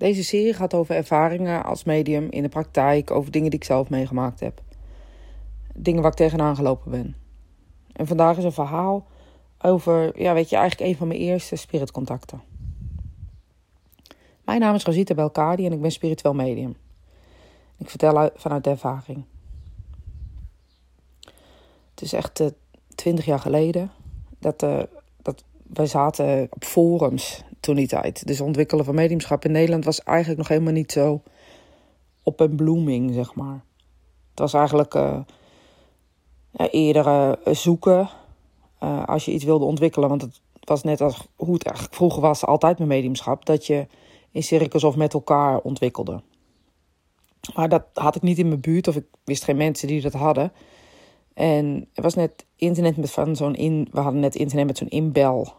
Deze serie gaat over ervaringen als medium in de praktijk, over dingen die ik zelf meegemaakt heb. Dingen waar ik tegenaan gelopen ben. En vandaag is een verhaal over, ja, weet je, eigenlijk een van mijn eerste spiritcontacten. Mijn naam is Rosita Belkadi en ik ben spiritueel medium. Ik vertel vanuit de ervaring. Het is echt uh, twintig jaar geleden dat, uh, dat wij zaten op forums toen die tijd. Dus ontwikkelen van mediumschap in Nederland was eigenlijk nog helemaal niet zo op een blooming, zeg maar. Het was eigenlijk uh, eerder zoeken als je iets wilde ontwikkelen. Want het was net als hoe het eigenlijk vroeger was, altijd met mediumschap, dat je in cirkels of met elkaar ontwikkelde. Maar dat had ik niet in mijn buurt of ik wist geen mensen die dat hadden. En er was net internet met van zo'n in. We hadden net internet met zo'n inbel.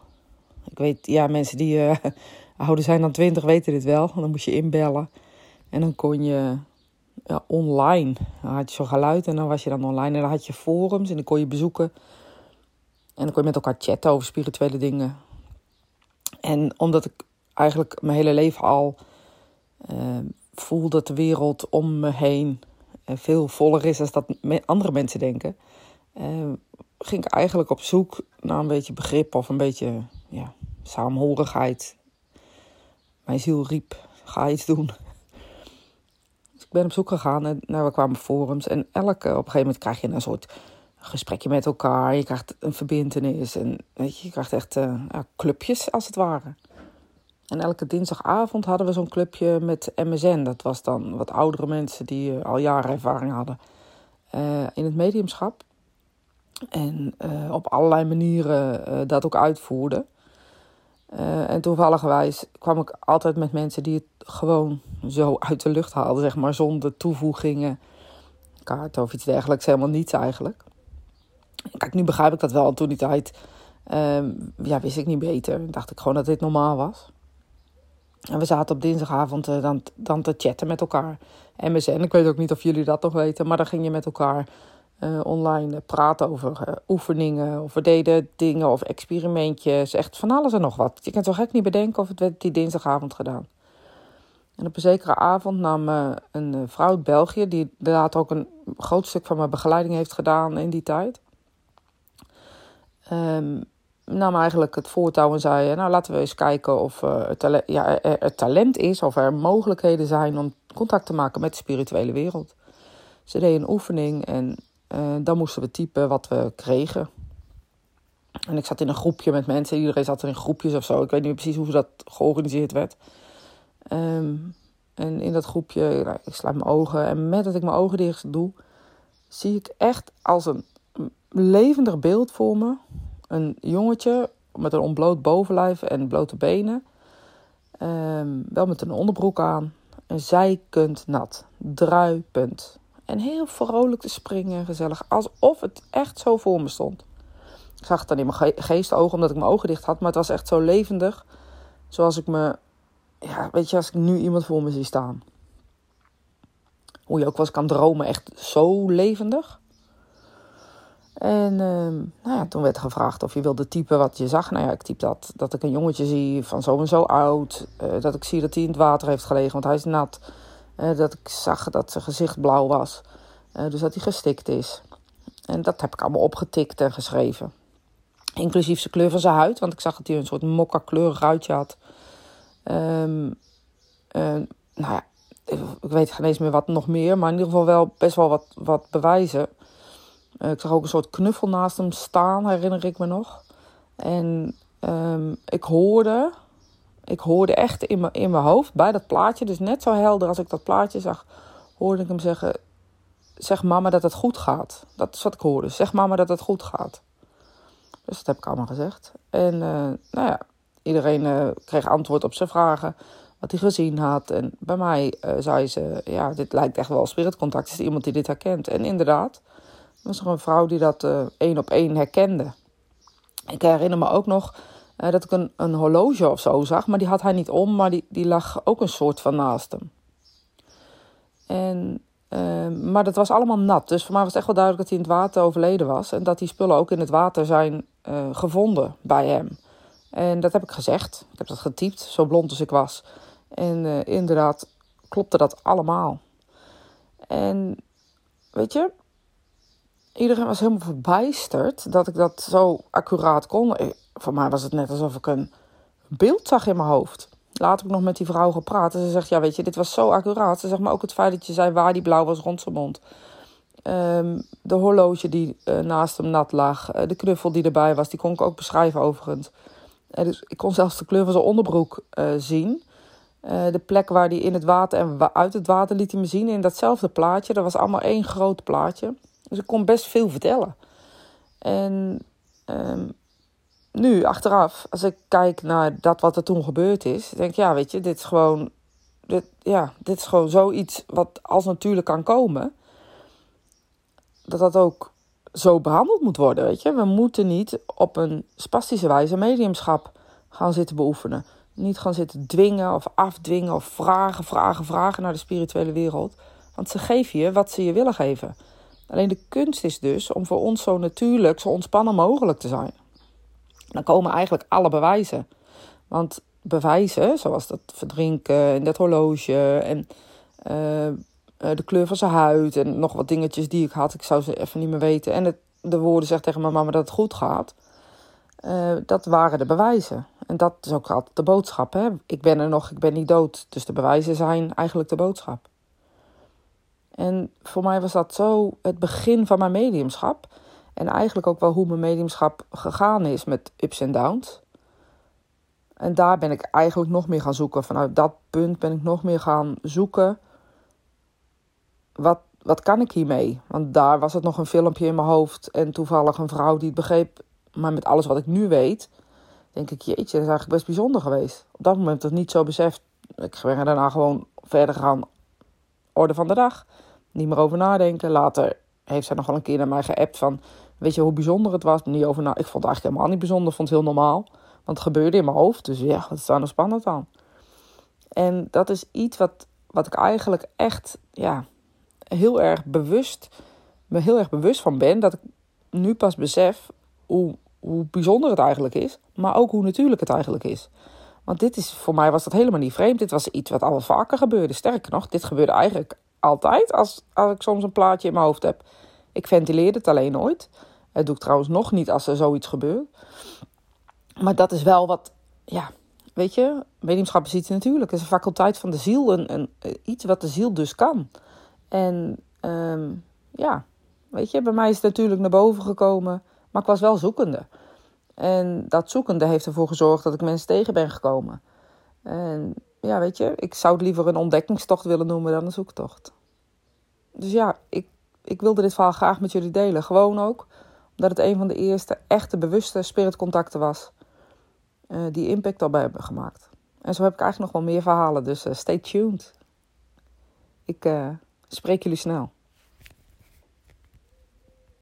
Ik weet, ja, mensen die uh, ouder zijn dan twintig weten dit wel. Dan moest je inbellen. En dan kon je ja, online. Dan had je zo'n geluid en dan was je dan online. En dan had je forums en dan kon je bezoeken. En dan kon je met elkaar chatten over spirituele dingen. En omdat ik eigenlijk mijn hele leven al uh, voel dat de wereld om me heen uh, veel voller is dan dat andere mensen denken, uh, ging ik eigenlijk op zoek naar een beetje begrip of een beetje ja, saamhorigheid. Mijn ziel riep, ga iets doen. Dus ik ben op zoek gegaan en nou, we kwamen forums en elke, op een gegeven moment krijg je een soort gesprekje met elkaar. Je krijgt een verbindenis en weet je, je krijgt echt ja, clubjes als het ware. En elke dinsdagavond hadden we zo'n clubje met MSN. Dat was dan wat oudere mensen die uh, al jaren ervaring hadden uh, in het mediumschap. En op allerlei manieren dat ook uitvoerden. En toevalligerwijs kwam ik altijd met mensen die het gewoon zo uit de lucht haalden, zeg maar, zonder toevoegingen, kaart of iets dergelijks, helemaal niets eigenlijk. Kijk, nu begrijp ik dat wel. Toen die tijd ehm, ja, wist ik niet beter. Dacht ik gewoon dat dit normaal was. En we zaten op dinsdagavond uh, dan, dan te chatten met elkaar. MSN, ik weet ook niet of jullie dat nog weten, maar dan ging je met elkaar uh, online praten over uh, oefeningen. Of we deden dingen of experimentjes. Echt van alles en nog wat. Je kan zo gek niet bedenken of het werd die dinsdagavond gedaan. En op een zekere avond nam een vrouw uit België, die later ook een groot stuk van mijn begeleiding heeft gedaan in die tijd. Um, nam eigenlijk het voortouw en zei: Nou, laten we eens kijken of ja, er, talent is, of er mogelijkheden zijn om contact te maken met de spirituele wereld. Ze deed een oefening en uh, dan moesten we typen wat we kregen. En ik zat in een groepje met mensen, iedereen zat er in groepjes of zo. Ik weet niet precies hoe dat georganiseerd werd. Um, en in dat groepje, nou, ik sluit mijn ogen en met dat ik mijn ogen dicht doe, zie ik echt als een levendig beeld voor me een jongetje met een ontbloot bovenlijf en blote benen. Um, wel met een onderbroek aan. En zijkend nat. Druipend. En heel vrolijk te springen en gezellig. Alsof het echt zo voor me stond. Ik zag het dan in mijn geestogen omdat ik mijn ogen dicht had. Maar het was echt zo levendig. Zoals ik me... Ja, weet je, als ik nu iemand voor me zie staan. Hoe je ook eens kan dromen. Echt zo levendig. En uh, nou toen werd gevraagd of je wilde typen wat je zag. Nou ja, ik typ dat. Dat ik een jongetje zie van zo en zo oud. Uh, dat ik zie dat hij in het water heeft gelegen, want hij is nat. Uh, dat ik zag dat zijn gezicht blauw was. Eh, dus dat hij gestikt is. En dat heb ik allemaal opgetikt en geschreven. Inclusief zijn kleur van zijn huid, want ik zag dat hij een soort mokka kleurig huidje had. Um, nou ja, ik weet geen eens meer wat nog meer, maar in ieder geval wel best wel wat, wat bewijzen. Eh, ik zag ook een soort knuffel naast hem staan, herinner ik me nog. En um, ik hoorde, ik hoorde echt in mijn, in mijn hoofd bij dat plaatje, dus net zo helder als ik dat plaatje zag, hoorde ik hem zeggen: Zeg mama dat het goed gaat. Dat is wat ik hoorde. Zeg mama dat het goed gaat. Dus dat heb ik allemaal gezegd. En uh, nou ja, iedereen uh, kreeg antwoord op zijn vragen. Wat hij gezien had. En bij mij uh, zei ze: Ja, dit lijkt echt wel spiritcontact. Is iemand die dit herkent? En inderdaad was er een vrouw die dat één op één herkende. Ik herinner me ook nog uh, dat ik een, een horloge of zo zag, maar die had hij niet om, maar die, die lag ook een soort van naast hem. En, uh, maar dat was allemaal nat, dus voor mij was het echt wel duidelijk dat hij in het water overleden was. En dat die spullen ook in het water zijn gevonden bij hem. En dat heb ik gezegd. Ik heb dat getypt, zo blond als ik was. En uh, inderdaad klopte dat allemaal. En weet je, iedereen was helemaal verbijsterd dat ik dat zo accuraat kon. Voor mij was het net alsof ik een beeld zag in mijn hoofd. Later heb ik nog met die vrouw gepraat. En ze zegt, ja weet je, dit was zo accuraat. Ze zegt, maar ook het feit dat je zei waar die blauw was rond zijn mond. Ehm, de horloge die uh, naast hem nat lag. Uh, de knuffel die erbij was, die kon ik ook beschrijven overigens. Dus ik kon zelfs de kleur van zijn onderbroek zien. de plek waar hij in het water en uit het water liet hij me zien in datzelfde plaatje. Dat was allemaal één groot plaatje. Dus ik kon best veel vertellen. En um, nu, achteraf, als ik kijk naar dat wat er toen gebeurd is, denk ik, ja, weet je, dit is gewoon, ja, dit is gewoon zoiets wat als natuurlijk kan komen. Dat dat ook zo behandeld moet worden, weet je. We moeten niet op een spastische wijze mediumschap gaan zitten beoefenen. Niet gaan zitten dwingen of afdwingen of vragen, vragen, vragen naar de spirituele wereld. Want ze geven je wat ze je willen geven. Alleen de kunst is dus om voor ons zo natuurlijk, zo ontspannen mogelijk te zijn. Dan komen eigenlijk alle bewijzen. Want bewijzen, zoals dat verdrinken en dat horloge en uh, de kleur van zijn huid en nog wat dingetjes die ik had, ik zou ze even niet meer weten. En de woorden zegt tegen mijn mama dat het goed gaat. Uh, dat waren de bewijzen. En dat is ook altijd de boodschap. Hè? Ik ben er nog, ik ben niet dood. Dus de bewijzen zijn eigenlijk de boodschap. En voor mij was dat zo het begin van mijn mediumschap. En eigenlijk ook wel hoe mijn mediumschap gegaan is met ups en downs. En daar ben ik eigenlijk nog meer gaan zoeken. Vanuit dat punt ben ik nog meer gaan zoeken. Wat, wat kan ik hiermee? Want daar was het nog een filmpje in mijn hoofd. En toevallig een vrouw die het begreep. Maar met alles wat ik nu weet, denk ik, jeetje, dat is eigenlijk best bijzonder geweest. Op dat moment het niet zo beseft. Ik ben daarna gewoon verder gaan. Orde van de dag. Niet meer over nadenken. Later heeft zij nog wel een keer naar mij geappt van... Weet je hoe bijzonder het was? Niet over na. Ik vond het eigenlijk helemaal niet bijzonder. Vond het heel normaal. Want het gebeurde in mijn hoofd. Dus ja, wat is daar nou spannend aan? En dat is iets wat, wat ik eigenlijk echt ja, heel erg bewust... me heel erg bewust van ben. Dat ik nu pas besef hoe, hoe bijzonder het eigenlijk is. Maar ook hoe natuurlijk het eigenlijk is. Want dit is, voor mij was dat helemaal niet vreemd. Dit was iets wat al vaker gebeurde. Sterker nog, dit gebeurde eigenlijk altijd als, als ik soms een plaatje in mijn hoofd heb. Ik ventileer het alleen nooit. Dat doe ik trouwens nog niet als er zoiets gebeurt. Maar dat is wel wat, ja, weet je, mediumschap is iets natuurlijk. Het is een faculteit van de ziel, een, een, iets wat de ziel dus kan. En um, ja, weet je, bij mij is het natuurlijk naar boven gekomen, maar ik was wel zoekende. En dat zoekende heeft ervoor gezorgd dat ik mensen tegen ben gekomen. En ja, weet je, ik zou het liever een ontdekkingstocht willen noemen dan een zoektocht. Dus ja, ik, ik wilde dit verhaal graag met jullie delen. Gewoon ook omdat het een van de eerste echte bewuste spiritcontacten was. Uh, die impact al bij hebben gemaakt. En zo heb ik eigenlijk nog wel meer verhalen, dus uh, stay tuned. Ik uh, spreek jullie snel.